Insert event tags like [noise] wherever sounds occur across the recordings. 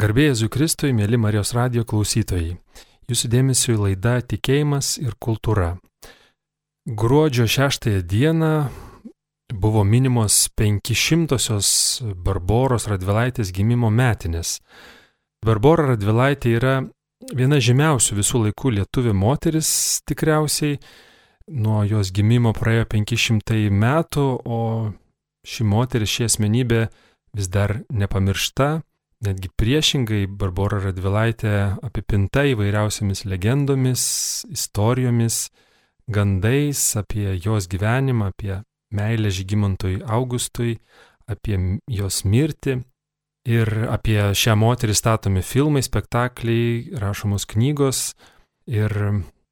Garbėjai Kristui, mėly Marijos radio klausytojai. Jūsų dėmesio į laidą Tikėjimas ir kultūra. Gruodžio 6 dieną buvo minimos 500-osios Barboros Radvilaitės gimimo metinės. Barbora Radvilaitė yra viena žymiausių visų laikų lietuvių moteris tikriausiai. Nuo jos gimimo praėjo 500 metų, o ši moteris, ši asmenybė vis dar nepamiršta Netgi priešingai Barbara Radvilaitė apipinta įvairiausiamis legendomis, istorijomis, gandais apie jos gyvenimą, apie meilę Žygimantui Augustui, apie jos mirtį. Ir apie šią moterį statomi filmai, spektakliai, rašomos knygos. Ir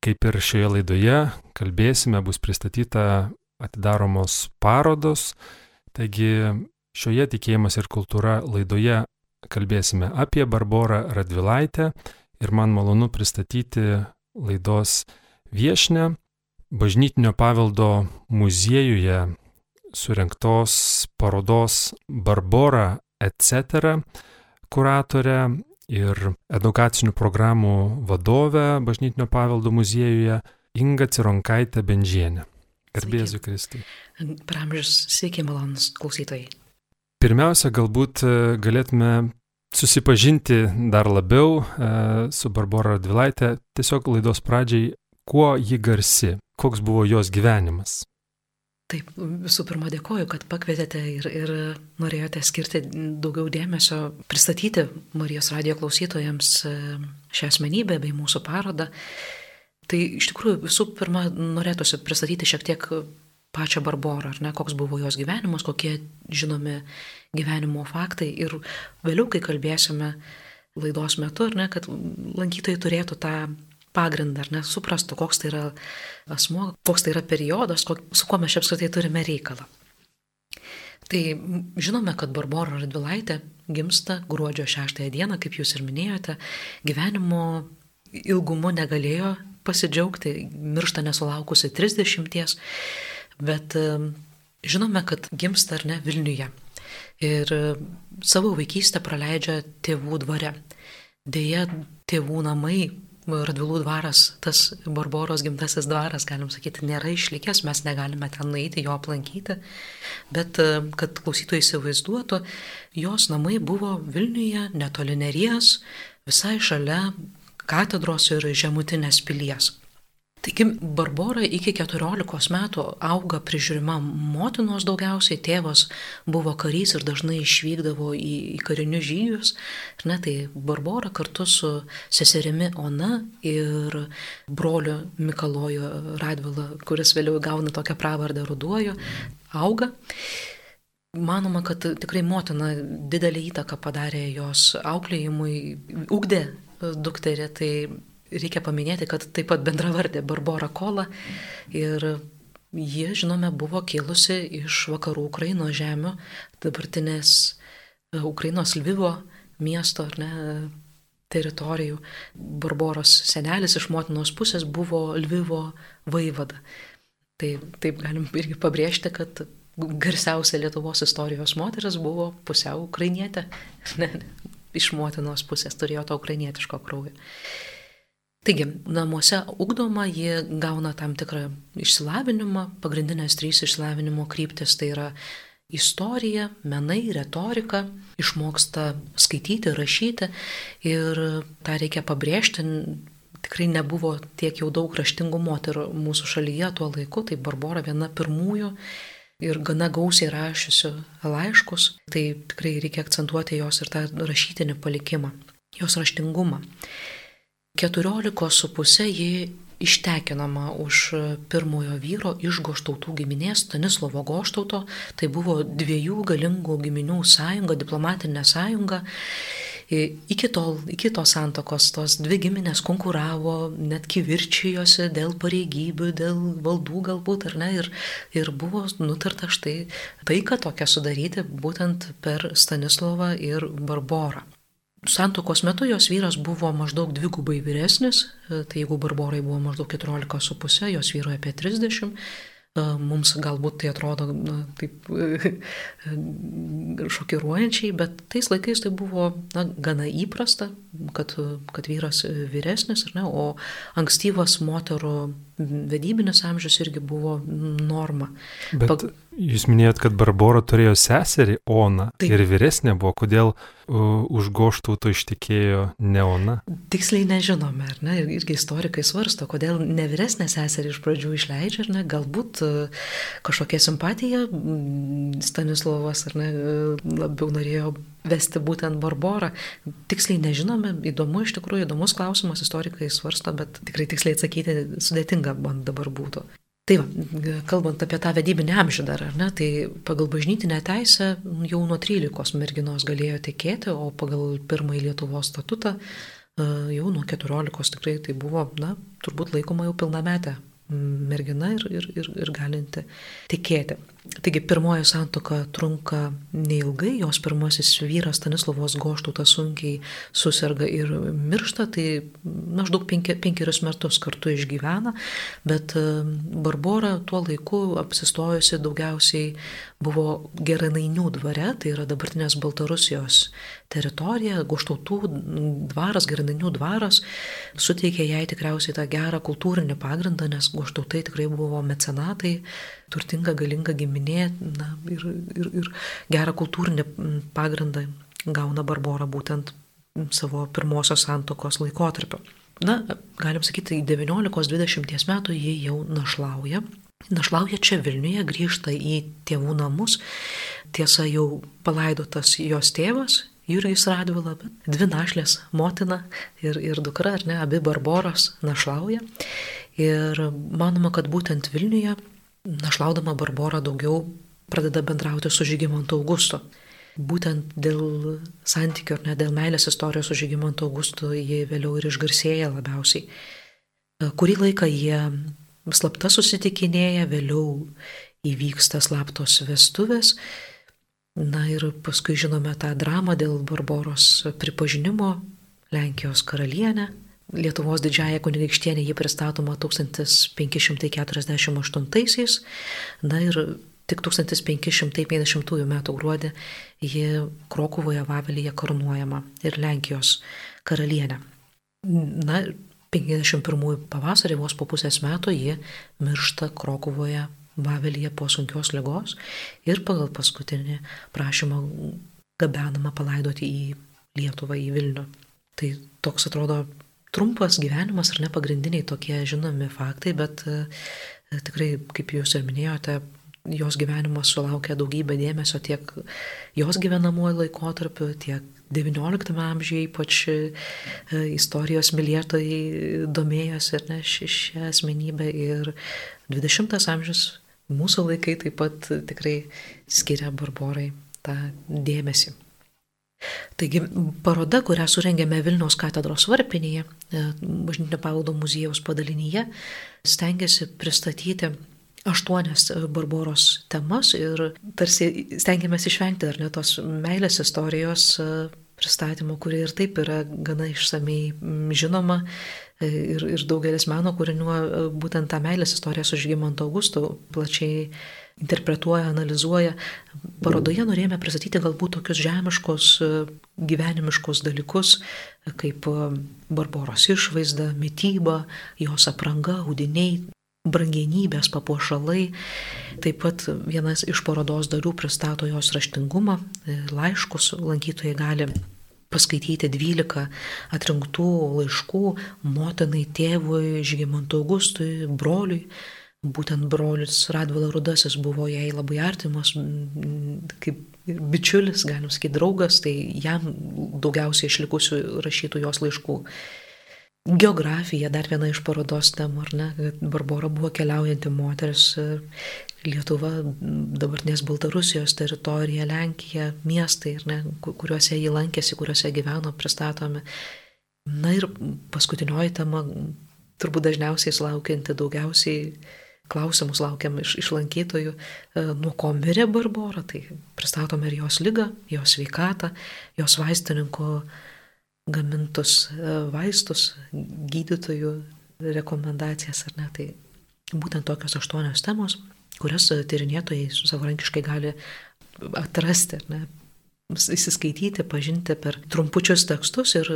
kaip ir šioje laidoje kalbėsime, bus pristatyta atidaromos parodos. Taigi šioje tikėjimas ir kultūra laidoje kalbėsime apie Barborą Radvilaitę ir man malonu pristatyti laidos viešnę bažnytinio paveldo muziejuje surinktos parodos Barbora etc. kuratorę ir edukacinių programų vadovę bažnytinio paveldo muziejuje Inga Cironkaitė Benžienė. Garbėsiu Kristui. Pramžius, sveiki malonus klausytojai. Pirmiausia, galbūt e, galėtume susipažinti dar labiau e, su Barbara Radvilaitė, tiesiog laidos pradžiai, kuo ji garsi, koks buvo jos gyvenimas. Taip, visų pirma dėkoju, kad pakvietėte ir, ir norėjote skirti daugiau dėmesio pristatyti Marijos radijo klausytojams e, šią asmenybę bei mūsų parodą. Tai iš tikrųjų visų pirma norėtųsi pristatyti šiek tiek pačią Barborą, ar ne, koks buvo jos gyvenimas, kokie žinomi gyvenimo faktai. Ir vėliau, kai kalbėsime laidos metu, ar ne, kad lankytojai turėtų tą pagrindą, ar ne, suprastų, koks tai yra asmo, koks tai yra periodas, kok, su kuo mes čia apskritai turime reikalą. Tai žinome, kad Barbora Radvilaitė gimsta gruodžio 6 dieną, kaip jūs ir minėjote, gyvenimo ilgumu negalėjo pasidžiaugti, miršta nesulaukusi 30 bet žinome, kad gimsta ar ne Vilniuje. Ir savo vaikystę praleidžia tėvų dvare. Deja, tėvų namai, Radvilų dvaras, tas Barboros gimtasis dvaras, galim sakyti, nėra išlikęs, mes negalime ten nueiti, jo aplankyti, bet kad klausytojai įsivaizduotų, jos namai buvo Vilniuje, netoli Neries, visai šalia katedros ir žemutinės pilies. Taigi Barbora iki 14 metų auga prižiūrima motinos daugiausiai, tėvas buvo karys ir dažnai išvykdavo į, į karinius žygius. Ir ne, tai Barbora kartu su seserimi Ona ir broliu Mikaloju Radvila, kuris vėliau gauna tokią pravardę Ruduoju, auga. Manoma, kad tikrai motina didelį įtaką padarė jos auklėjimui, ugdė dukterį, tai reikia paminėti, kad taip pat bendravardė Barbara Kola ir ji, žinome, buvo kilusi iš vakarų Ukrainos žemių, dabartinės e, Ukrainos Lvivo miesto ar ne teritorijų. Barboros senelis iš motinos pusės buvo Lvivo vaivada. Tai taip galim irgi pabrėžti, kad garsiausia Lietuvos istorijos moteris buvo pusiau ukrainietė. [laughs] Iš motinos pusės turėjo to ukrainietiško kraujo. Taigi, namuose ugdoma, jie gauna tam tikrą išsilavinimą, pagrindinės trys išsilavinimo kryptis tai yra istorija, menai, retorika, išmoksta skaityti, rašyti ir tą reikia pabrėžti, tikrai nebuvo tiek jau daug raštingų moterų mūsų šalyje tuo laiku, tai Barbara viena pirmųjų ir gana gausiai rašiusių laiškus, tai tikrai reikia akcentuoti jos ir tą rašytinį palikimą, jos raštingumą. 14 su pusė ji ištekinama už pirmojo vyro iš goštautų giminės Stanislovo goštauto, tai buvo dviejų galingų giminių sąjunga, diplomatinė sąjunga. Iki tol, iki tos santokos, tos dvi giminės konkuravo, net kivirčijosi dėl pareigybių, dėl valdų galbūt, ar ne, ir, ir buvo nutarta štai taiką tokią sudaryti būtent per Stanislovą ir Barborą. Santokos metu jos vyras buvo maždaug dvigubai vyresnis, tai jeigu Barborai buvo maždaug 14,5, jos vyroje apie 30, Mums galbūt tai atrodo na, taip šokiruojančiai, bet tais laikais tai buvo na, gana įprasta, kad, kad vyras vyresnis, ne, o ankstyvas moterų vedybinis amžius irgi buvo norma. Bet Pag... jūs minėjot, kad Barbora turėjo seserį Oną Taip. ir vyresnė buvo, kodėl uh, už goštauto ištikėjo ne Ona? Tiksliai nežinome, ar ne, irgi istorikai svarsto, kodėl ne vyresnė seserį iš pradžių išleidžia, ar ne, galbūt uh, kažkokia simpatija Stanislavas, ar ne, labiau norėjo vesti būtent Barborą. Tiksliai nežinome, įdomu iš tikrųjų, įdomus klausimas, istorikai svarsto, bet tikrai tiksliai atsakyti sudėtinga man dabar būtų. Tai kalbant apie tą vedybinę amžių dar, ar ne, tai pagal bažnytinę teisę jau nuo 13 merginos galėjo tekėti, o pagal pirmąjį Lietuvos statutą e, jau nuo 14 tikrai tai buvo, na, turbūt laikoma jau pilnametė mergina ir, ir, ir, ir galinti tikėti. Taigi pirmoji santoka trunka neilgai, jos pirmasis vyras Stanislavos Goštautas sunkiai susirga ir miršta, tai maždaug penki, penkerius metus kartu išgyvena, bet Barbora tuo laiku apsistojusi daugiausiai buvo Geranainių dvare, tai yra dabartinės Baltarusijos teritorija, Goštautų dvaras, Geranainių dvaras, suteikė jai tikriausiai tą gerą kultūrinį pagrindą, nes Goštautai tikrai buvo mecenatai, turtinga, galinga giminė na, ir, ir, ir gerą kultūrinį pagrindą gauna Barbora būtent savo pirmosios santokos laikotarpio. Na, galim sakyti, 19-20 metų ji jau našlauja. Našlauja čia Vilniuje, grįžta į tėvų namus. Tiesa, jau palaidotas jos tėvas, Jūrijus Radvila, bet dvi našlės - motina ir, ir dukra, ar ne, abi Barboros našlauja. Ir manoma, kad būtent Vilniuje našlaudama Barbora daugiau pradeda bendrauti su Žygimantu Augustu. Būtent dėl santykių ar ne dėl meilės istorijos su Žygimantu Augustu jie vėliau ir išgarsėja labiausiai. Kurį laiką jie slapta susitikinėja, vėliau įvyksta slaptos vestuvės. Na ir paskui žinome tą dramą dėl Barboros pripažinimo Lenkijos karalienę, Lietuvos didžiąją kunigaikštienę jį pristatoma 1548-aisiais, na ir tik 1550 m. gruodį ji Krokuvoje Vavelyje karūnuojama ir Lenkijos karalienė. Na, 51 pavasarį vos po pusės metų ji miršta Krokuvoje Vavelyje po sunkios lygos ir pagal paskutinį prašymą gabenama palaidoti į Lietuvą, į Vilnių. Tai toks atrodo trumpas gyvenimas ar ne pagrindiniai tokie žinomi faktai, bet e, tikrai, kaip jūs ir minėjote, jos gyvenimas sulaukė daugybę dėmesio tiek jos gyvenamuoju laikotarpiu, tiek XIX amžiuje ypač e, istorijos mylėtojai domėjosi ir ne šią asmenybę ir XX amžius mūsų laikai taip pat tikrai skiria Barborai tą dėmesį. Taigi paroda, kurią surengėme Vilniaus katedros varpinėje, e, Bažnytinio paveldo muziejaus padalinyje, stengiasi pristatyti aštuonias Barboros temas ir tarsi stengiamės išvengti ar ne tos meilės istorijos e, pristatymo, kuri ir taip yra gana išsamei žinoma e, ir, ir daugelis meno kūrinių būtent tą meilės istoriją su Žygimanto Augustu plačiai interpretuoja, analizuoja. Parodoje norėjome pristatyti galbūt tokius žemiškos, gyvenimiškos dalykus, kaip Barboros išvaizda, mytyba, jos apranga, audiniai, brangenybės, papuošalai. Taip pat vienas iš parodos dalių pristato jos raštingumą, laiškus lankytojai gali paskaityti 12 atrinktų laiškų motinai, tėvui, Žygimantui Augustui, broliui būtent brolis Radvila Rudasis buvo jai labai artimas, kaip bičiulis, galim sakyti, draugas, tai jam daugiausiai išlikusių rašytų jos laiškų. Geografija, dar viena iš parodos temų, ar ne, Barbara buvo keliaujanti moteris, Lietuva, dabartinės Baltarusijos teritorija, Lenkija, miestai, ne, kuriuose jį lankėsi, kuriuose gyveno, pristatomi. Na ir paskutinioji tema, turbūt dažniausiai sulaukianti daugiausiai klausimus laukiam iš, iš lankytojų, e, nuo ko mirė Barbora, tai pristatome ir jos lygą, jos sveikatą, jos vaistininko gamintus e, vaistus, gydytojų rekomendacijas ar ne. Tai būtent tokios aštuonios temos. kurias tyrinėtojai savarankiškai gali atrasti, ne, įsiskaityti, pažinti per trumpučius tekstus ir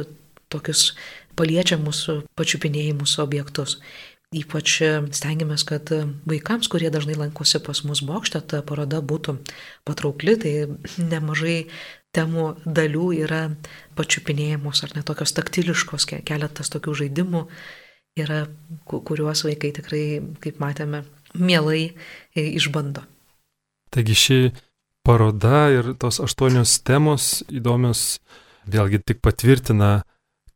tokius paliečiamus pačiupinėjimus objektus. Ypač stengiamės, kad vaikams, kurie dažnai lankosi pas mus bokštą, ta paroda būtų patraukli, tai nemažai temų dalių yra pačiupinėjamos ar netokios taktiliškos, keletas tokių žaidimų yra, kuriuos vaikai tikrai, kaip matėme, mielai išbando. Taigi ši paroda ir tos aštuonios temos įdomios vėlgi tik patvirtina,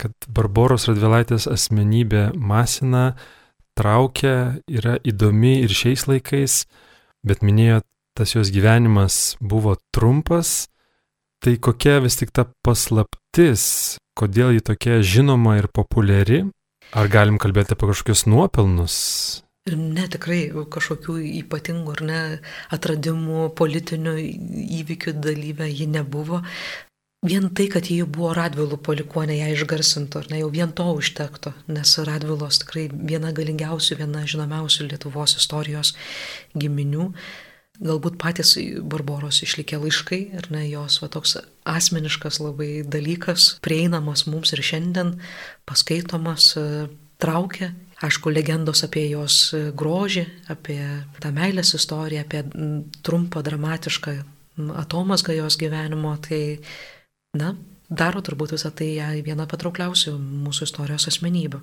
kad Barboros Radvilaitės asmenybė masina, traukia, yra įdomi ir šiais laikais, bet minėjo, tas jos gyvenimas buvo trumpas, tai kokia vis tik ta paslaptis, kodėl ji tokia žinoma ir populiari, ar galim kalbėti apie kažkokius nuopelnus? Ne tikrai kažkokių ypatingų ar ne atradimų, politinių įvykių dalyvę ji nebuvo. Vien tai, kad ji buvo Radvilų palikuonė, ją išgarsintų, ar ne, jau vien to užtektų, nes Radvilos tikrai viena galingiausių, viena žinomiausių Lietuvos istorijos giminių. Galbūt patys Barboros išlikė laiškai, ar ne, jos va toks asmeniškas labai dalykas, prieinamas mums ir šiandien, paskaitomas, traukia Aišku, legendos apie jos grožį, apie tą meilės istoriją, apie trumpą dramatišką atomasgą jos gyvenimo, tai, na, daro turbūt visą tai ją vieną patraukliausių mūsų istorijos asmenybių.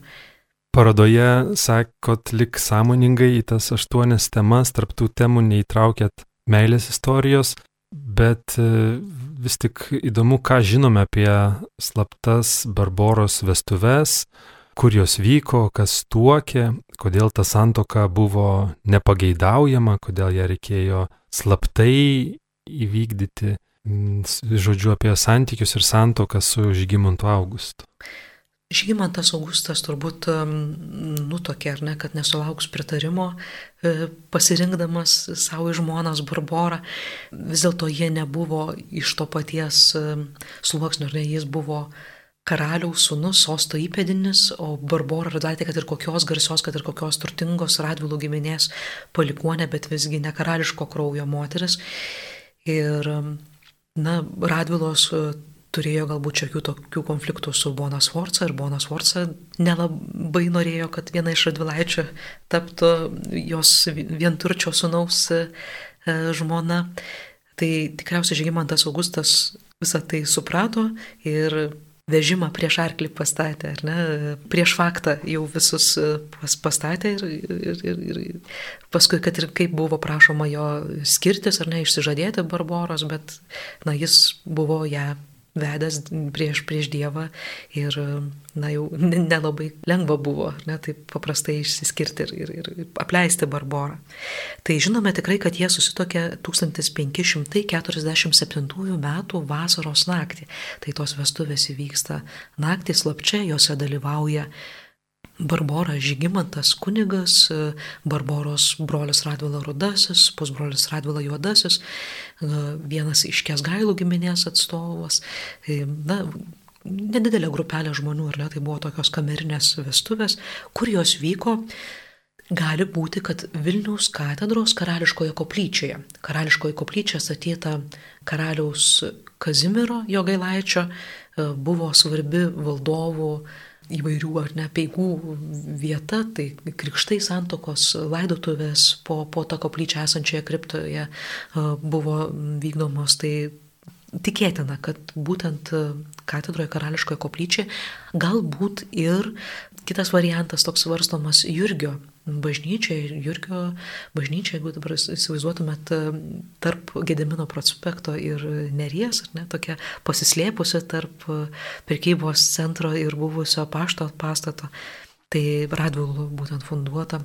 Parodoje sakot, lik sąmoningai į tas aštuonias temas, tarptų temų neįtraukėt meilės istorijos, bet e, vis tik įdomu, ką žinome apie slaptas Barboros vestuves, kur jos vyko, kas tuokė, kodėl ta santoka buvo nepageidaujama, kodėl ją reikėjo slaptai įvykdyti, žodžiu, apie santykius ir santoką su Žygimantu Augustu. Žygimantas Augustas turbūt nutokė, ar ne, kad nesulauks pritarimo, e, pasirinkdamas savo žmonas Barborą. Vis dėlto jie nebuvo iš to paties sluoksnio, ar ne, jis buvo karaliaus sūnus, sosto įpėdinis, o Barbora Radvaitė, kad ir kokios garsios, kad ir kokios turtingos Radvilų giminės palikuonė, bet visgi ne karališko kraujo moteris. Ir, na, Radvilos e, turėjo galbūt šiokių tokių konfliktų su Bona Sforca ir Bona Sforca nelabai norėjo, kad viena iš Radvilaičių taptų jos vienturčio sunaus e, žmona. Tai tikriausiai Žygimantas Augustas visą tai suprato ir vežimą prieš arklį pastatė, ar ne, prieš faktą jau visus e, pas, pastatė ir, ir, ir, ir paskui, kad ir kaip buvo prašoma jo skirtis, ar ne, išsižadėti Barboros, bet, na, jis buvo ją vedęs prieš, prieš Dievą ir, na, jau nelabai lengva buvo, ne, taip paprastai išsiskirti ir, ir, ir apleisti Barborą. Tai žinome tikrai, kad jie susitokė 1547 m. vasaros naktį. Tai tos vestuvės įvyksta naktį slapčia, juose dalyvauja Barbora Žygimantas kunigas, Barboros brolis Radvila Rudasis, pusbrolis Radvila Juodasis, vienas iš Kesgailų giminės atstovas. Na, nedidelė grupelė žmonių, ar ne, tai buvo tokios kamerinės vestuvės, kur jos vyko. Gali būti, kad Vilniaus katedros karališkoje koplyčioje, karališkoje koplyčioje statyta karaliaus Kazimiero Jogailaičio, buvo svarbi valdovų įvairių ar ne peigų vieta, tai krikštai santokos laidotuvės po, po tą koplyčią esančioje kriptoje buvo vykdomos, tai tikėtina, kad būtent katedroje karališkoje koplyčioje galbūt ir kitas variantas toks svarstomas Jurgio bažnyčia ir Jurgio bažnyčia, jeigu dabar įsivaizduotumėt tarp Gedemino prospekto ir Neries, ar ne, tokia pasislėpusi tarp prekybos centro ir buvusio pašto pastato, tai Radvilų būtent funduota.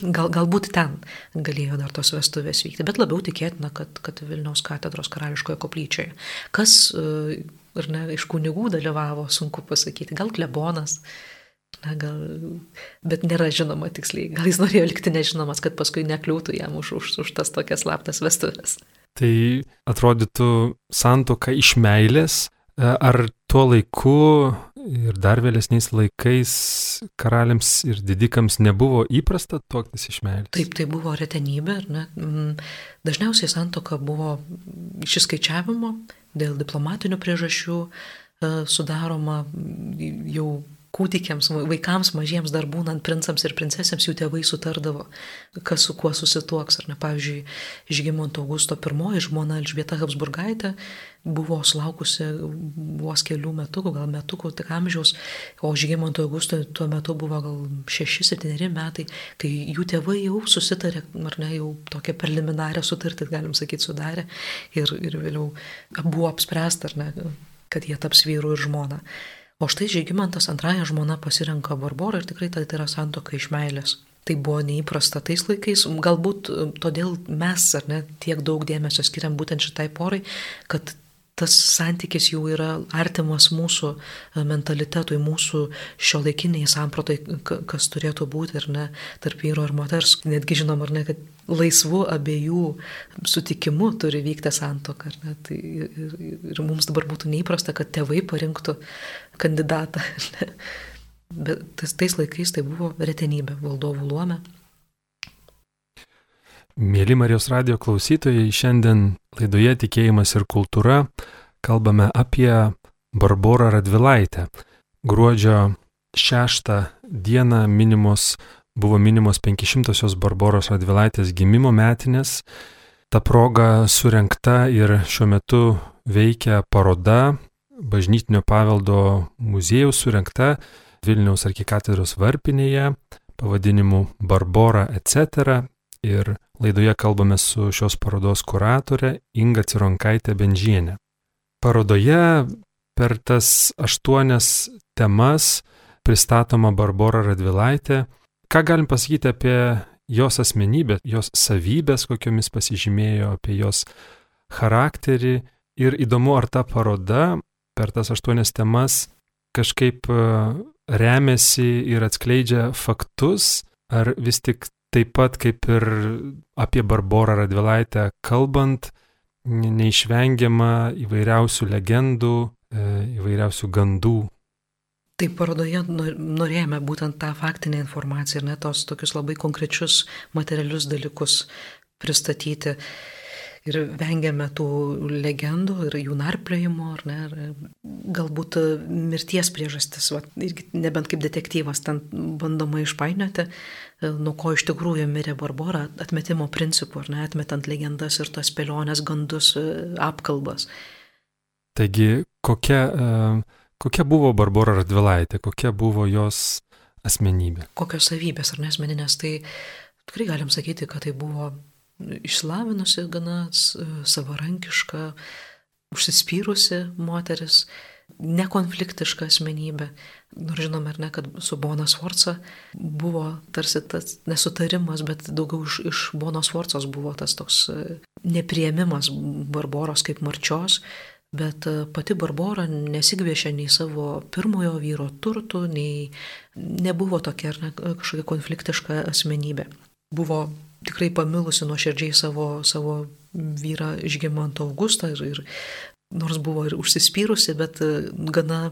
Gal, galbūt ten galėjo dar tos vestuvės vykti, bet labiau tikėtina, kad, kad Vilniaus katedros karališkoje koplyčioje. Kas, ar ne, iš kunigų dalyvavo, sunku pasakyti, gal klebonas, Na, gal, bet nėra žinoma tiksliai. Gal jis norėjo likti nežinomas, kad paskui nekliūtų jam už, už, už tas tokias slaptas vestuvės. Tai atrodytų santoka iš meilės, e, ar tuo laiku ir dar vėlesniais laikais karaliams ir didikams nebuvo įprasta tuoktis iš meilės. Taip, tai buvo retenybė, ne? Mm, dažniausiai santoka buvo išsiskaičiavimo dėl diplomatinių priežasčių e, sudaroma jau kūdikiams, vaikams mažiems dar būnant princams ir princesėms jų tėvai sutardavo, kas su kuo susituoks. Ar ne, pavyzdžiui, Žygimonto Augusto pirmoji žmona Elžbieta Habsburgaitė buvo sulaukusi vos kelių metukų, gal metukų tik amžiaus, o Žygimonto Augusto tuo metu buvo gal 6-7 metai, kai jų tėvai jau susitarė, ar ne, jau tokią preliminarią sutartį, galim sakyti, sudarė ir, ir vėliau buvo apspręsta, ar ne, kad jie taps vyru ir žmona. O štai Žygimantas antrąją žmoną pasirenka Barborą ir tikrai tai yra santoka iš meilės. Tai buvo neįprasta tais laikais, galbūt todėl mes ar ne tiek daug dėmesio skiriam būtent šitai porai, kad tas santykis jau yra artimas mūsų e, mentalitetui, mūsų šio laikiniai samprotai, kas turėtų būti ir ne tarp vyro ir moters. Netgi žinom, ar ne, kad laisvu abiejų sutikimu turi vykti santoka. Tai ir, ir mums dabar būtų neįprasta, kad tėvai parinktų kandidatą. Bet tais laikais tai buvo retenybė valdovų luome. Mėly Marijos radio klausytojai, šiandien laidoje Tikėjimas ir kultūra kalbame apie Barborą Radvilaitę. Gruodžio 6 dieną minimos, buvo minimos 500-osios Barboros Radvilaitės gimimo metinės. Ta proga surenkta ir šiuo metu veikia paroda bažnytinio paveldo muziejus surenkta Vilniaus arkikatedros varpinėje pavadinimu Barbora etc. Ir Laidoje kalbame su šios parodos kuratore Inga Cironkaitė Benžienė. Parodoje per tas aštuonias temas pristatoma Barbara Radvilaitė. Ką galim pasakyti apie jos asmenybę, jos savybės, kokiomis pasižymėjo, apie jos charakterį. Ir įdomu, ar ta paroda per tas aštuonias temas kažkaip e, remiasi ir atskleidžia faktus, ar vis tik taip pat kaip ir apie Barborą Radvilaitę kalbant, neišvengiama įvairiausių legendų, e, įvairiausių gandų. Taip parodoje norėjome būtent tą faktinę informaciją ir net tos tokius labai konkrečius materialius dalykus pristatyti ir vengiame tų legendų ir jų narpliojimo, ar ne, galbūt mirties priežastis, va, irgi nebent kaip detektyvas ten bandoma išpainioti, nuo ko iš tikrųjų mirė Barbora, atmetimo principų, ar ne, atmetant legendas ir tas spėlionės, gandus, apkalbas. Taigi, kokia, kokia buvo Barbora Radvilaitė, kokia buvo jos asmenybė? Kokios savybės ar nesmeninės, tai tikrai galim sakyti, kad tai buvo išlavinusi, gana savarankiška, užsispyrusi moteris, nekonfliktiška asmenybė. Nors žinome, ar ne, kad su Bona Sforca buvo tarsi tas nesutarimas, bet daugiau iš, iš Bonos Sforcos buvo tas toks e, nepriemimas Barboros kaip marčios, bet e, pati Barbora nesigviešė nei savo pirmojo vyro turtų, nei nebuvo tokia ar ne kažkokia konfliktiška asmenybė. Buvo tikrai pamilusi nuoširdžiai savo, savo vyrą Žygimantą Augustą ir, ir nors buvo ir užsispyrusi, bet e, gana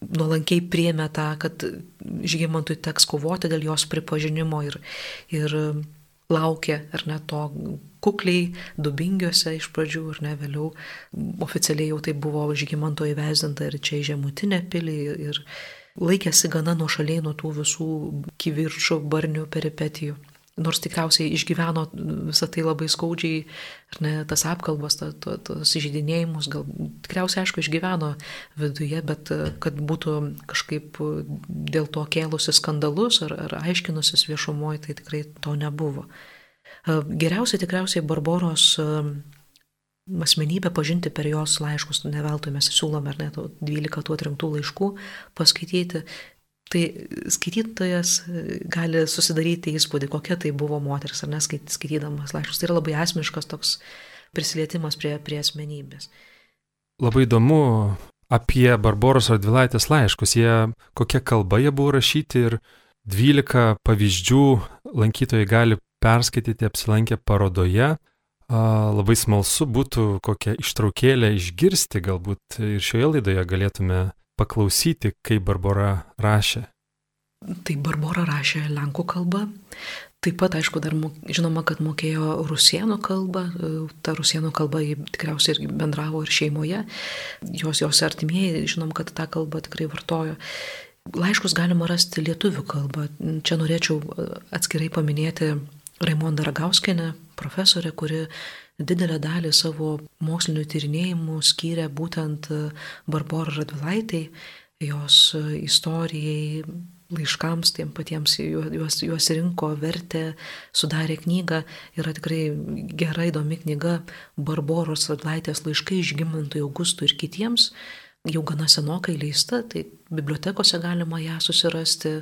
nuolankiai priemė tą, kad Žygimantui teks kovoti dėl jos pripažinimo ir, ir laukė, ar ne to kukliai, dubingiuose iš pradžių, ar ne vėliau. Oficialiai jau tai buvo Žygimanto įvesdinta ir čia į žemutinę pilį ir laikėsi gana nuošaliai nuo tų visų kivirčių, barnių peripetijų nors tikriausiai išgyveno visą tai labai skaudžiai, ne, tas apkalbas, ta, ta, tas žydinėjimus, gal tikriausiai aišku išgyveno viduje, bet kad būtų kažkaip dėl to kėlusi skandalus ar, ar aiškinusis viešumoje, tai tikrai to nebuvo. Geriausia tikriausiai Barboros asmenybę pažinti per jos laiškus, ne veltui mes siūlome ar net 12 tų atrinktų laiškų paskaityti Tai skaitytojas e, gali susidaryti įspūdį, kokia tai buvo moteris, ar neskaitydamas laiškus. Tai yra labai asmeniškas toks prisilietimas prie, prie asmenybės. Labai įdomu apie Barboros Radvilaitės laiškus, jie, kokia kalba jie buvo rašyti ir 12 pavyzdžių lankytojai gali perskaityti apsilankę parodoje. Labai smalsu būtų kokią ištraukėlę išgirsti, galbūt ir šioje laidoje galėtume paklausyti, kaip Barbara rašė. Tai Barbara rašė lenkų kalbą. Taip pat, aišku, dar žinoma, kad mokėjo rusienų kalbą. Ta rusienų kalba jį tikriausiai irgi bendravo ir šeimoje. Jos, jos artimieji, žinom, kad tą kalbą tikrai vartojo. Laiškus galima rasti lietuvių kalbą. Čia norėčiau atskirai paminėti Raimondą Ragauskinę, profesorę, kuri didelę dalį savo mokslinių tyrinėjimų skyrė būtent Barborai Radvilaitai, jos istorijai, laiškams tiem patiems juos, juos rinko, vertė, sudarė knygą. Yra tikrai gera įdomi knyga Barboros Radlaitės laiškai Žygimantui Augustui ir kitiems. Jau gana senokai leista, tai bibliotekose galima ją susirasti.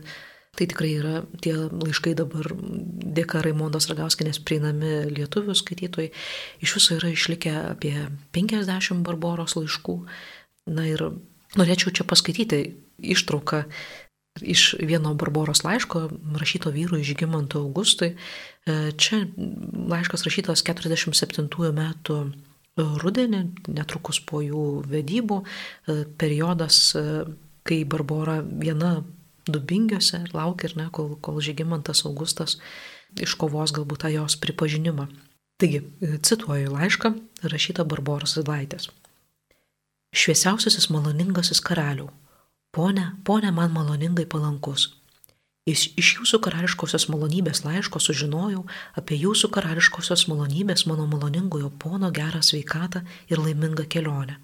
Tai tikrai yra tie laiškai dabar dėka Raimondos Ragauskinės prieinami lietuvių skaitytojai. Iš viso yra išlikę apie 50 Barboros laiškų. Na ir norėčiau čia paskaityti ištrauką iš vieno Barboros laiško, rašyto vyrui Žygimantui Augustui. E, čia laiškas rašytas 47 metų rudenį, netrukus po jų vedybų, e, periodas, e, kai Barbora viena dubingiuose laukia ir ne, kol, kol Žygimantas Augustas iškovos galbūt tą jos pripažinimą. Taigi, cituoju laišką rašytą Barboros Zidlaitės. Šviesiausiasis maloningasis karaliau, Pone, pone man maloningai palankus. Iš, iš jūsų karališkosios malonybės laiško sužinojau apie jūsų karališkosios malonybės mano maloningojo pono gerą sveikatą ir laimingą kelionę.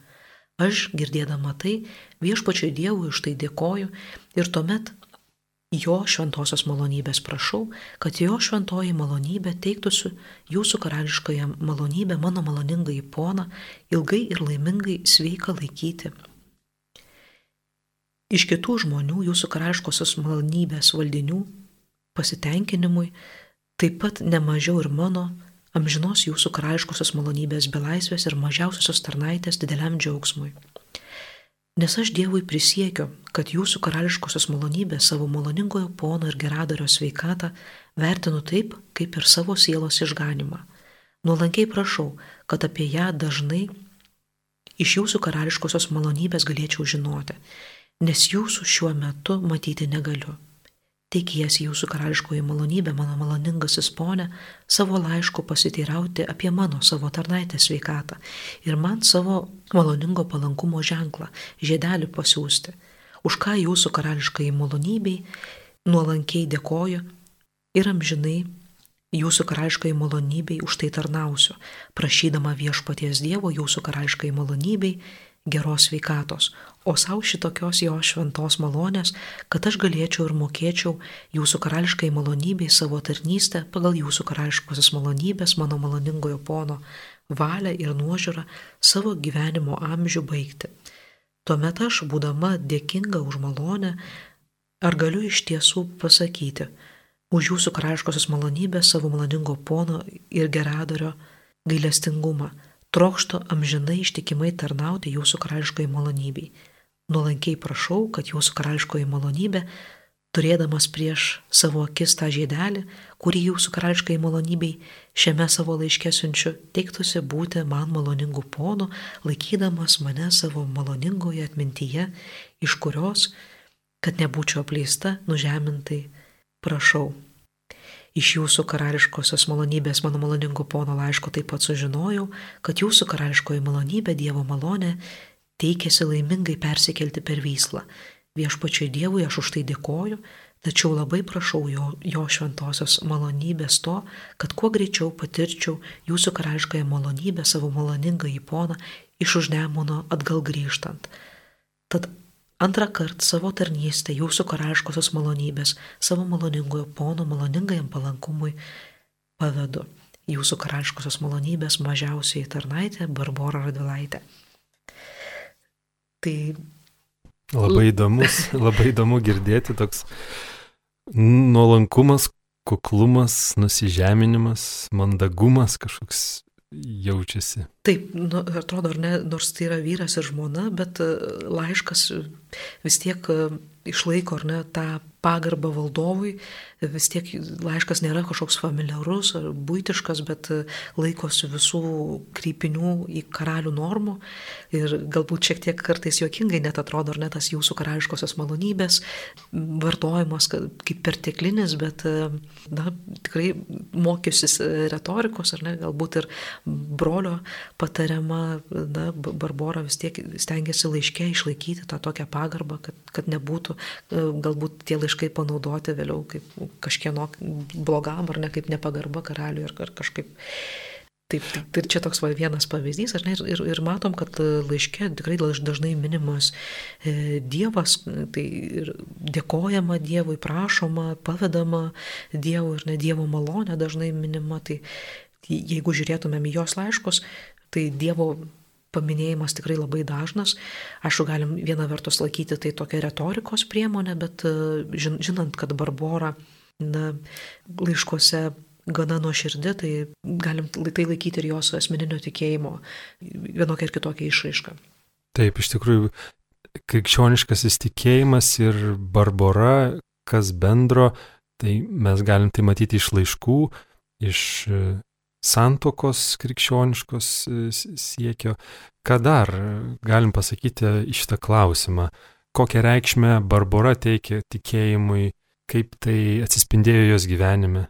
Aš, girdėdama tai, viešpačiui Dievui už tai dėkoju ir tuomet jo šventosios malonybės prašau, kad jo šventoji malonybė teiktųsi jūsų karališkąją malonybę mano maloningai poną ilgai ir laimingai sveiką laikyti. Iš kitų žmonių jūsų karališkosios malonybės valdinių pasitenkinimui, taip pat nemažiau ir mano amžinos jūsų karališkosios malonybės belaisvės ir mažiausiosios tarnaitės dideliam džiaugsmui. Nes aš Dievui prisiekiu, kad jūsų karališkosios malonybės savo maloningojo pono ir geradario sveikatą vertinu taip, kaip ir savo sielos išganimą. Nuolankiai prašau, kad apie ją dažnai iš jūsų karališkosios malonybės galėčiau žinoti nes jūsų šiuo metu matyti negaliu. Tikėjęs jūsų karališkoji malonybė, mano maloningasis ponė, savo laišku pasiteirauti apie mano savo tarnaitę sveikatą ir man savo maloningo palankumo ženklą, žiedelį pasiūsti, už ką jūsų karališkai malonybei nuolankiai dėkoju ir amžinai jūsų karališkai malonybei už tai tarnausiu, prašydama viešpaties Dievo jūsų karališkai malonybei geros veikatos, o savo šitokios jo šventos malonės, kad aš galėčiau ir mokėčiau jūsų karališkai malonybei savo tarnystę pagal jūsų karališkosios malonybės mano maloningojo pono valią ir nuožiūrą savo gyvenimo amžių baigti. Tuomet aš, būdama dėkinga už malonę, ar galiu iš tiesų pasakyti, už jūsų karališkosios malonybės savo maloningo pono ir geradario gailestingumą, trokšto amžinai ištikimai tarnauti jūsų karališkai malonybei. Nuolankiai prašau, kad jūsų karališkoji malonybė, turėdamas prieš savo akis tą žiedelį, kurį jūsų karališkai malonybei šiame savo laiške siunčiu, teiktųsi būti man maloningų ponų, laikydamas mane savo maloningoje atmintyje, iš kurios, kad nebūčiau apleista, nužemintai, prašau. Iš jūsų karališkosios malonybės mano maloningo pono laiško taip pat sužinojau, kad jūsų karališkoji malonybė Dievo malonė teikėsi laimingai persikelti per vyslą. Viešpačiai Dievui aš už tai dėkoju, tačiau labai prašau jo, jo šventosios malonybės to, kad kuo greičiau patirčiau jūsų karališkąją malonybę savo maloningą į poną iš užnemono atgal grįžtant. Tad Antrą kartą savo tarnystę jūsų karališkosios malonybės, savo maloningojo pono maloningajam palankumui pavedu. Jūsų karališkosios malonybės mažiausiai tarnaitė Barbara Radvilaitė. Tai. Labai įdomus, [laughs] labai įdomu girdėti toks nuolankumas, kuklumas, nusižeminimas, mandagumas kažkoks jaučiasi Taip, nu, atrodo, ar ne, nors tai yra vyras ir žmona, bet e, laiškas vis tiek e, išlaiko, ar ne, tą pagarbą valdovui, vis tiek laiškas nėra kažkoks familiarus ar būtiškas, bet laikosi visų krypinių į karalių normų. Ir galbūt šiek tiek kartais juokingai net atrodo, ar net tas jūsų karališkosios malonybės vartojimas kaip perteklinis, bet na, tikrai mokysis retorikos, ar ne, galbūt ir brolio patariama, na, Barbora vis tiek stengiasi laiškė išlaikyti tą tokią pagarbą, kad, kad nebūtų galbūt tie laiškai panaudoti vėliau kaip kažkieno blogam ar ne kaip nepagarba karaliui ar, ar kažkaip. Taip, taip, ir čia toks va, vienas pavyzdys, ne, ir, ir, ir matom, kad laiške tikrai dažnai minimas e, Dievas, tai ir dėkojama Dievui, prašoma, pavedama Dievui ir ne Dievo malonė dažnai minima, tai jeigu žiūrėtumėm į jos laiškus, tai Dievo paminėjimas tikrai labai dažnas. Aišku, galim vieną vertus laikyti tai tokia retorikos priemonė, bet e, žinant, kad Barbora na, laiškose gana nuoširdė, tai galim tai laikyti ir jos asmeninio tikėjimo vienokia ir kitokia išraiška. Taip, iš tikrųjų, krikščioniškas įstikėjimas ir barbara, kas bendro, tai mes galim tai matyti iš laiškų, iš santokos krikščioniškos e, siekio. Ką dar galim pasakyti iš šitą klausimą? Kokią reikšmę Barbara teikia tikėjimui kaip tai atsispindėjo jos gyvenime.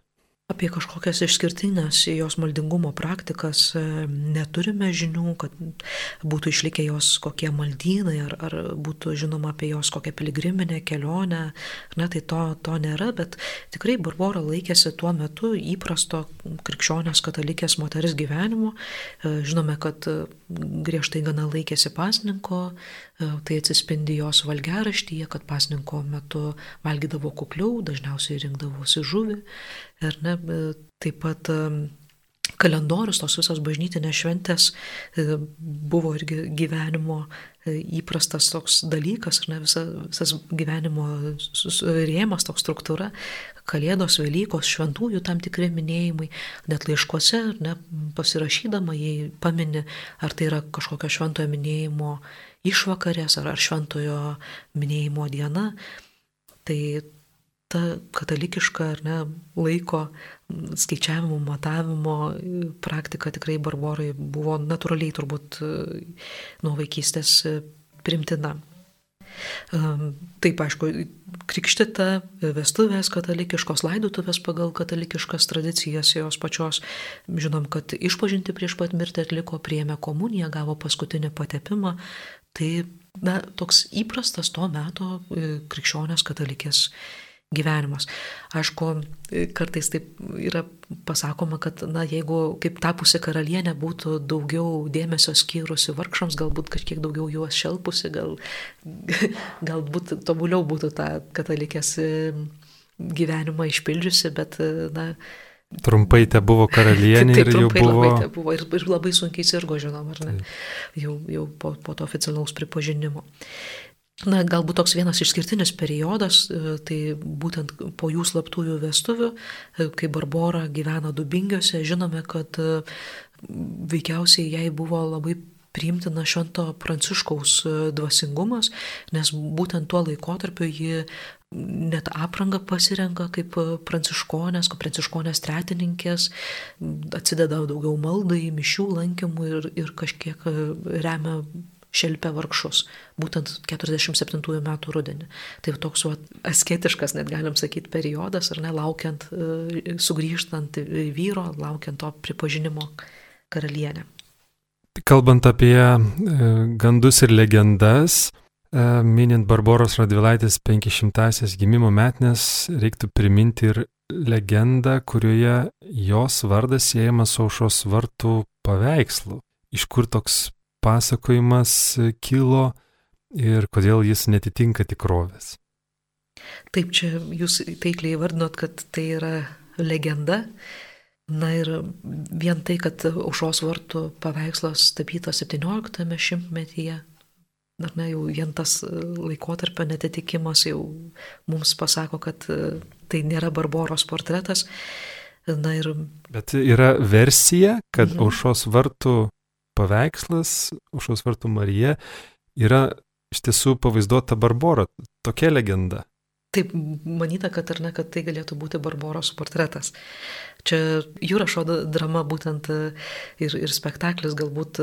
Apie kažkokias išskirtinės jos maldingumo praktikas e, neturime žinių, kad būtų išlikę jos kokie maldynai ar, ar būtų žinoma apie jos kokią piligriminę kelionę. Na, tai to, to nėra, bet tikrai Barbora laikėsi tuo metu įprasto krikščionės katalikės moters gyvenimo. E, žinome, kad griežtai gana laikėsi pasninko, e, tai atsispindi jos valgeraštyje, kad pasninko metu valgydavo kukliau, dažniausiai rinkdavosi žuvį. Ir ne, taip pat kalendorius, tos visos bažnytinės šventės e, buvo irgi gyvenimo e, įprastas toks dalykas, ne, visa, visas gyvenimo rėmas, toks struktūra, kalėdos, Velykos, šventųjų tam tikri minėjimai, net laiškuose, ne, pasirašydama, jei pamini, ar tai yra kažkokio šventojo minėjimo išvakarės, ar, ar šventojo minėjimo diena. Tai ta katalikiška ar ne laiko skaičiavimo, matavimo praktika tikrai barborai buvo natūraliai turbūt nuo vaikystės primtina. Taip, aišku, krikštita, vestuvės katalikiškos, laidutuvės pagal katalikiškas tradicijas jos pačios. Žinom, kad išpažinti prieš pat mirtį atliko, priėmė komuniją, gavo paskutinį patepimą. Tai na, toks įprastas to meto krikščionės katalikės gyvenimas. Aišku, kartais taip yra pasakoma, kad, na, jeigu kaip tapusi karalienė būtų daugiau dėmesio skyrusi vargšams, galbūt kažkiek daugiau juos šelpusi, gal, [laughs] galbūt tobuliau būtų tą katalikės gyvenimą išpildžiusi, bet, na, Trumpai te buvo karalienė [laughs] taip, ir jau buvo. Labai buvo ir, ir labai sunkiai sirgo, žinom, ar ne? Taip. Jau, jau po, po to oficialaus pripažinimo. Na, galbūt toks vienas išskirtinis periodas, e, tai būtent po jų slaptųjų vestuvių, e, kai Barbora gyvena Dubingiuose, žinome, kad e, veikiausiai jai buvo labai priimtina švento pranciškaus dvasingumas, nes būtent tuo laikotarpiu ji net aprangą pasirenka kaip pranciškonės, kaip pranciškonės tretininkės, atsideda daugiau maldai, mišių lankymui ir, ir kažkiek remia šelpia vargšus, būtent 47 metų rudenį. Tai toks va, asketiškas, net galim sakyti, periodas, ar ne, laukiant, e, sugrįžtant vyro, laukiant to pripažinimo karalienę. Kalbant apie e, gandus ir legendas, e, minint Barboros Radvilaitės 500-asias gimimo metnes, reiktų priminti ir legendą, kurioje jos vardas siejamas su aušos vartų paveikslu. Iš kur toks pasakojimas kilo ir kodėl jis netitinka tikrovės. Taip, čia jūs taikliai vardinot, kad tai yra legenda. Na ir vien tai, kad aušos vartų paveikslas tapytas 17 šimtmetyje, ar ne, jau vien tas laikotarpio netitikimas jau mums pasako, kad tai nėra Barboros portretas. Na ir... Bet yra versija, kad mhm. aušos vartų paveikslas, užos vartų Marija, yra iš tiesų pavaizduota Barbora, tokia legenda. Taip, manyta, kad ar ne, kad tai galėtų būti Barboros portretas. Čia Jūrašo drama būtent e, ir, ir spektaklis galbūt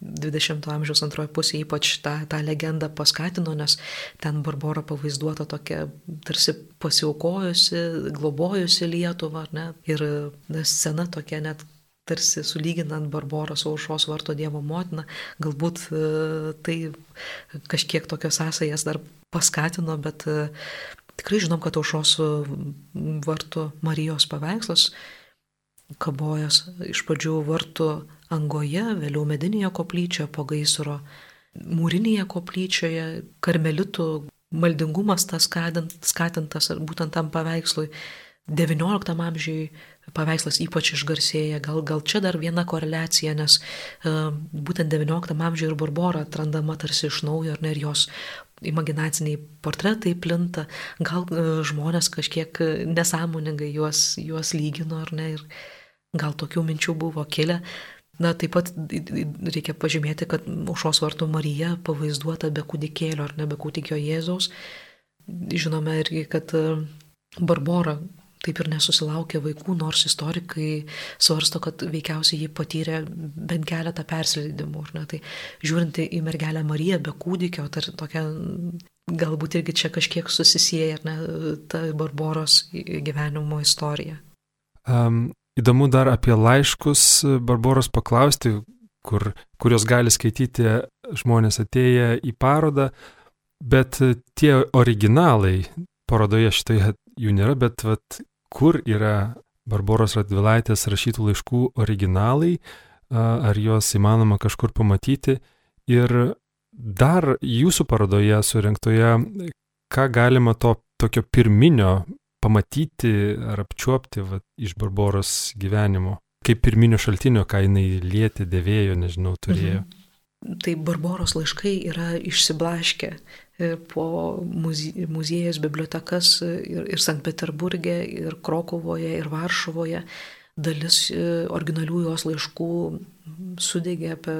20-ojo e, amžiaus antroje pusėje ypač tą, tą legendą paskatino, nes ten Barbora pavaizduota tokia tarsi pasiaukojusi, globojusi Lietuvą, ne? ir na, scena tokia net tarsi sulyginant Barborą su aušos varto Dievo motina, galbūt e, tai kažkiek tokios sąsajas dar paskatino, bet Tikrai žinom, kad aušos vartų Marijos paveikslas kabojas iš pradžių vartų angoje, vėliau medinėje koplyčioje, po gaisro mūrinėje koplyčioje, karmelitų maldingumas tas skatintas būtent tam paveikslui. XIX amžiui paveikslas ypač išgarsėja. Gal, gal čia dar viena koreliacija, nes uh, būtent XIX amžiuje ir Barbora atrandama tarsi iš naujo, ne, ir jos imaginaciniai portretai plinta, gal uh, žmonės kažkiek nesąmoningai juos, juos lygino, ar ne, ir gal tokių minčių buvo kilę. Na, taip pat reikia pažymėti, kad aušos vartų Marija pavaizduota be kūdikėlio ar ne be kūdikio Jėzaus. Žinome irgi, kad Barbora taip ir nesusilaukė vaikų, nors istorikai svarsto, kad veikiausiai jį patyrė bent keletą persileidimų. Ne? Tai žiūrint į mergelę Mariją be kūdikio, tai tokia galbūt irgi čia kažkiek susisieja ne, ta Barboros gyvenimo istorija. Um, įdomu dar apie laiškus Barboros paklausti, kur, kurios gali skaityti žmonės atėję į parodą, bet tie originalai parodoje šitoje jų nėra, bet vat, kur yra Barboros Radvilaitės rašytų laiškų originalai, ar juos įmanoma kažkur pamatyti. Ir dar jūsų parodoje surinktoje, ką galima to tokio pirminio pamatyti ar apčiuopti va, iš Barboros gyvenimo, kaip pirminio šaltinio, ką jinai lietė, dėvėjo, nežinau, turėjo. Mhm. Tai Barboros laiškai yra išsiblaškę po muziejus, bibliotekas ir, ir Sankt Peterburgė, ir Krokuvoje, ir Varšuvoje. Dalis e, originalių jos laiškų sudegė apie,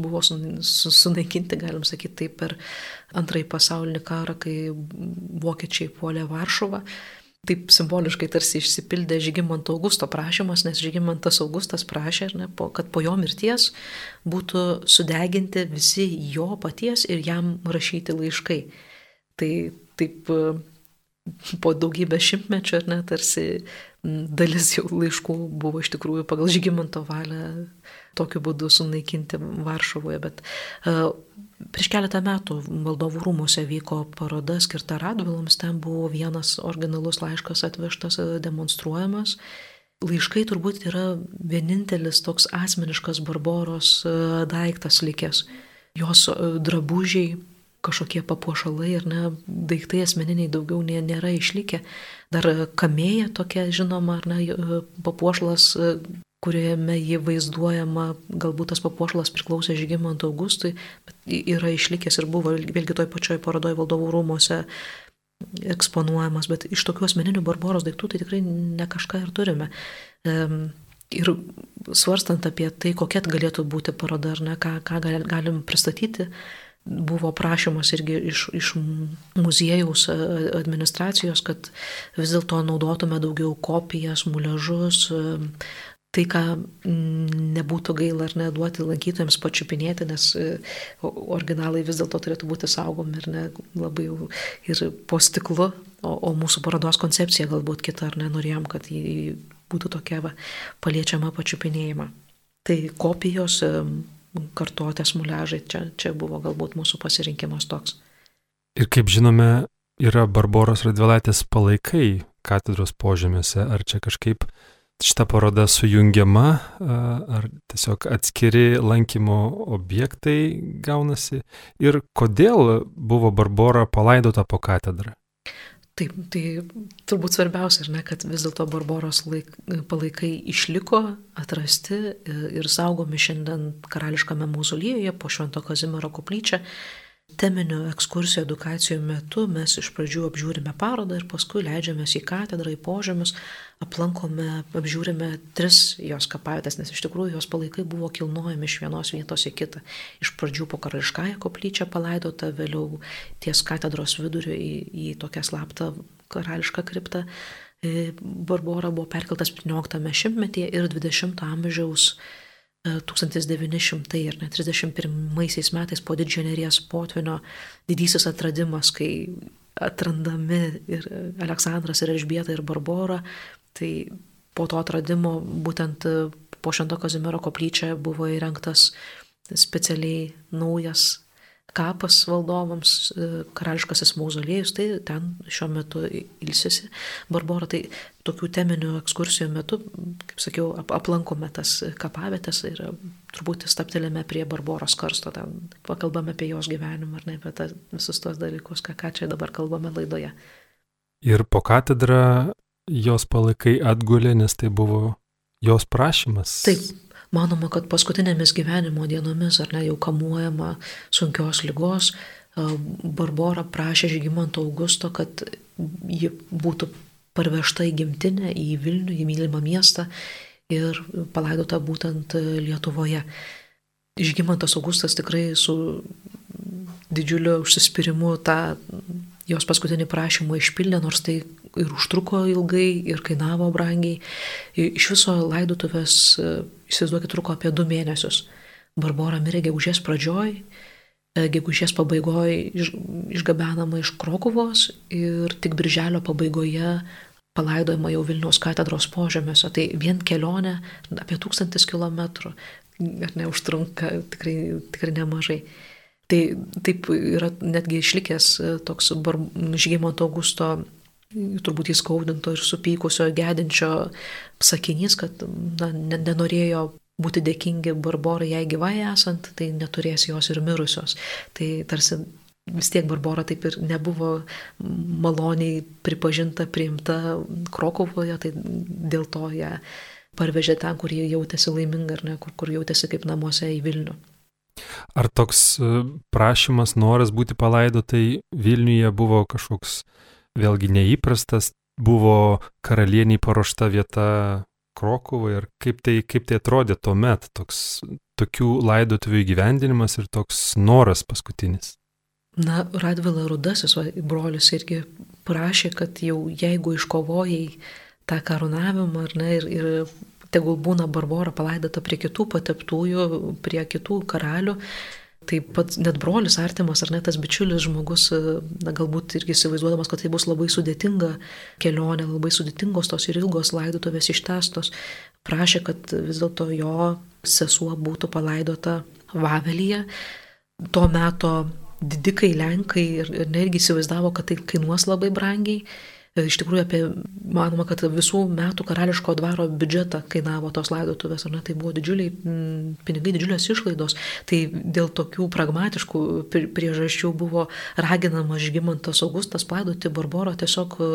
buvo sunaikinti, galim sakyti, taip per antrąjį pasaulinį karą, kai vokiečiai puolė Varšuvą taip simboliškai tarsi išsipildė Žygimanto Augusto prašymas, nes Žygimantas Augustas prašė, ne, po, kad po jo mirties būtų sudeginti visi jo paties ir jam rašyti laiškai. Tai taip po daugybę šimtmečių, ar ne, tarsi dalis jau laiškų buvo iš tikrųjų pagal Žygimanto valią tokiu būdu sunaikinti Varšuvoje, bet uh, prieš keletą metų valdovų rūmose vyko paroda skirta Radvilams, ten buvo vienas originalus laiškas atvežtas, e, demonstruojamas. Laiškai turbūt yra vienintelis toks asmeniškas Barboros e, daiktas likęs. Jos drabužiai, kažkokie papuošalai ir ne, daiktai asmeniniai daugiau nė, nėra išlikę. Dar kamėja tokia žinoma, ar ne, papuošalas kuriame ji vaizduojama, galbūt tas papuošalas priklausė Žygimantui Augustui, bet yra išlikęs ir buvo vėlgi toj pačioj parodoje valdovų rūmose eksponuojamas, bet iš tokių asmeninių barboros daiktų tai tikrai ne kažką ir turime. Ir svarstant apie tai, kokia galėtų būti paroda ar ne, ką, ką galim pristatyti, buvo prašymas irgi iš, iš muziejaus administracijos, kad vis dėlto naudotume daugiau kopijas, muležus, tai, ką mm, nebūtų gaila ar neduoti lankytojams pačiupinėti, nes e, originalai vis dėlto turėtų būti saugomi ir ne labai jau ir po stiklu, o, o mūsų parodos koncepcija galbūt kita, ar nenorėjom, kad jį būtų tokia va, paliečiama pačiupinėjimą. Tai kopijos, e, kartuotės muležai, čia, čia buvo galbūt mūsų pasirinkimas toks. Ir kaip žinome, yra Barboros Radvilaitės palaikai katedros požemėse, ar čia kažkaip šita paroda sujungiama, ar tiesiog atskiri lankymo objektai gaunasi ir kodėl buvo Barbora palaidota po katedrą? Taip, tai turbūt svarbiausia, ne, kad vis dėlto Barboros laik, palaikai išliko, atrasti ir saugomi šiandien karališkame mauzoliejuje po Švento Kazimiero koplyčią. Teminių ekskursijų edukacijų metu mes iš pradžių apžiūrime parodą ir paskui leidžiamės į katedrą, į požemius, aplankome, apžiūrime tris jos kapavietės, nes iš tikrųjų jos palaikai buvo kilnojami iš vienos vietos į kitą. Iš pradžių po karališkąją koplyčią palaidota, vėliau ties katedros viduriu į, į tokią slaptą karališką kriptą. E, Barbora buvo perkeltas 17 šimtmetyje ir 20 amžiaus 1900 ir net 31 metais po didžiojo neries potvinio didysis atradimas, kai atrandami ir Aleksandras ir Elžbieta ir Barbora, tai po to atradimo būtent po Švento Kazimiero koplyčia buvo įrengtas specialiai naujas kapas valdovams, e, karališkasis mauzoliejus, tai ten šiuo metu ilsisi Barbora. Tai tokių teminių ekskursijų metu, kaip sakiau, ap aplankome tas kapavietės ir turbūt staptelėme prie Barboros karsto, ten pakalbame apie jos gyvenimą ar ne apie tas, visus tos dalykus, ką, ką čia dabar kalbame laidoje. Ir po katedrą jos palaikai atgulė, nes tai buvo jos prašymas. Taip, Manoma, kad paskutinėmis gyvenimo dienomis, ar ne jau kamuojama sunkios lygos, Barbora prašė Žygimanto Augusto, kad ji būtų parvežta į gimtinę, į Vilnių, į mylimą miestą ir palaidota būtent Lietuvoje. Žygimantas Augustas tikrai su didžiuliu užsispyrimu tą jos paskutinį prašymą išpildė, nors tai ir užtruko ilgai, ir kainavo brangiai. Iš viso laidutuvės, įsivaizduokit, truko apie du mėnesius. Barbora mirė gegužės pradžioj, e, gegužės pabaigoje iš, išgabenama iš Krokuvos ir tik birželio pabaigoje palaidojama jau Vilniaus katedros požemiuose. Tai vien kelionė apie tūkstantis kilometrų, ar ne, užtrunka tikrai, tikrai nemažai. Tai taip yra netgi išlikęs e, toks Žygimanto Augusto turbūt įskaudinto ir supykusio, gedinčio sakinys, kad na, nenorėjo būti dėkingi Barborai jai gyvai esant, tai neturės jos ir mirusios. Tai tarsi vis tiek Barbora taip ir nebuvo maloniai pripažinta, priimta Krokovoje, tai dėl to ją parvežė ten, kur jie jautėsi laiminga, ar ne, kur, kur jautėsi kaip namuose į Vilnių. Ar toks e, prašymas, noras būti palaidotai Vilniuje buvo kažkoks vėlgi neįprastas, buvo karalieniai paruošta vieta Krokuvai ir kaip tai, kaip tai atrodė tuo met, toks, tokių laidotuvių įgyvendinimas ir toks noras paskutinis. Na, Radvila Rudasis, va, brolius irgi prašė, kad jau jeigu iškovojai tą karūnavimą, ar ne, ir, ir tegul būna Barbora palaidota prie kitų pateptųjų, prie kitų karalių. Taip pat net brolis artimas ar net tas bičiulis žmogus, na, galbūt irgi įsivaizduodamas, kad tai bus labai sudėtinga kelionė, labai sudėtingos tos ir ilgos laidotuvės ištestos, prašė, kad vis dėlto jo sesuo būtų palaidota Vavelyje. Tuo metu didikai Lenkai ir, ir netgi įsivaizdavo, kad tai kainuos labai brangiai Iš tikrųjų, apie, manoma, kad visų metų karališko dvaro biudžetą kainavo tos laidotuvės, ar ne, tai buvo didžiuliai pinigai, didžiulės išlaidos. Tai dėl tokių pragmatiškų priežasčių buvo raginamas Žygimantas Augustas laidoti Barborą tiesiog e,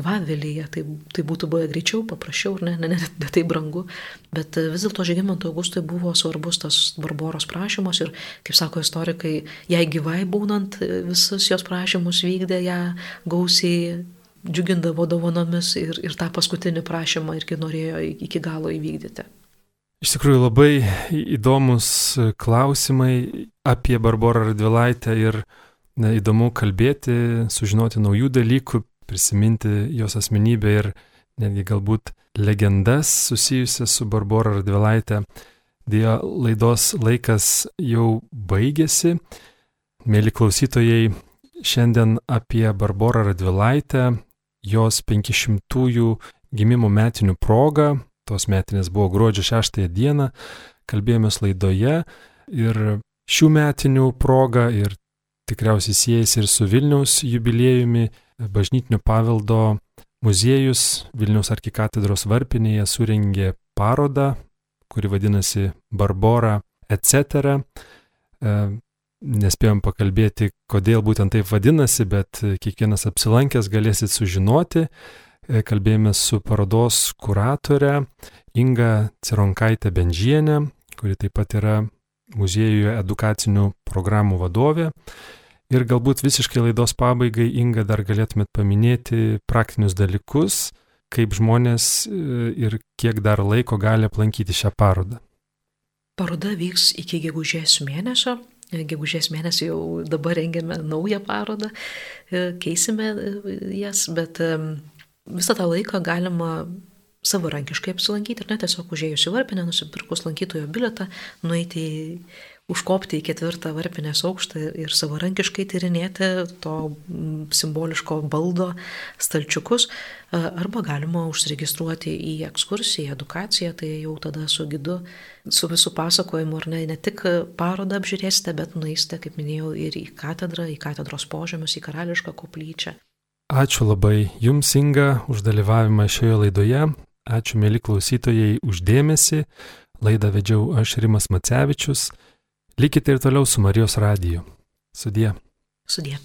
Vavelyje. Tai, tai būtų buvę greičiau, paprasčiau, ne, ne, ne, ne tai brangu. Bet e, vis dėlto Žygimanto Augustui buvo svarbus tas Barboros prašymas ir, kaip sako istorikai, jai gyvai būnant e, visus jos prašymus vykdė ją gausiai džiugindavo dovanomis ir, ir tą paskutinį prašymą irgi norėjo iki galo įvykdyti. Iš tikrųjų labai įdomus klausimai apie Barborą Radvilaitę ir na, įdomu kalbėti, sužinoti naujų dalykų, prisiminti jos asmenybę ir netgi galbūt legendas susijusias su Barbora Radvilaitė. Dėjo laidos laikas jau baigėsi. Mėly klausytojai, šiandien apie Barborą Radvilaitę, jos 500-ųjų gimimo metinių proga, tos metinės buvo gruodžio 6 dieną, kalbėjomės laidoje ir šių metinių proga ir tikriausiai siejasi ir su Vilniaus jubiliejumi, bažnytinio paveldo muziejus Vilniaus arkikatedros varpinėje suringė parodą, kuri vadinasi Barbora etc nespėjom pakalbėti, kodėl būtent taip vadinasi, bet kiekvienas apsilankęs galėsit sužinoti. E, kalbėjome su parodos kuratore Inga Cironkaitė Benžienė, kuri taip pat yra muziejuje edukacinių programų vadovė. Ir galbūt visiškai laidos pabaigai, Inga, dar galėtumėt paminėti praktinius dalykus, kaip žmonės e, ir kiek dar laiko gali aplankyti šią parodą. Paroda vyks iki gegužės mėnesio. Gegužės mėnesį jau dabar rengiame naują parodą, keisime jas, bet visą tą laiką galima savarankiškai apsilankyti ir net tiesiog užėjus į varpinę, nusipirkus lankytojo biletą, nueiti į užkopti į ketvirtą varpinės aukštą ir savarankiškai tyrinėti to simboliško baldo stalčiukus, arba galima užsiregistruoti į ekskursiją, edukaciją, tai jau tada su gidu, su visų pasakojimu, ar ne, ne tik parodą apžiūrėsite, bet nueisite, kaip minėjau, ir į katedrą, į katedros požemius, į karališką koplyčią. Ačiū labai Jums, Inga, už dalyvavimą šioje laidoje. Ačiū, mėly klausytojai, uždėmesi. Laidą vedžiau aš Rimas Macevičius. Likite ir toliau su Marijos radiju. Sudie. Sudie.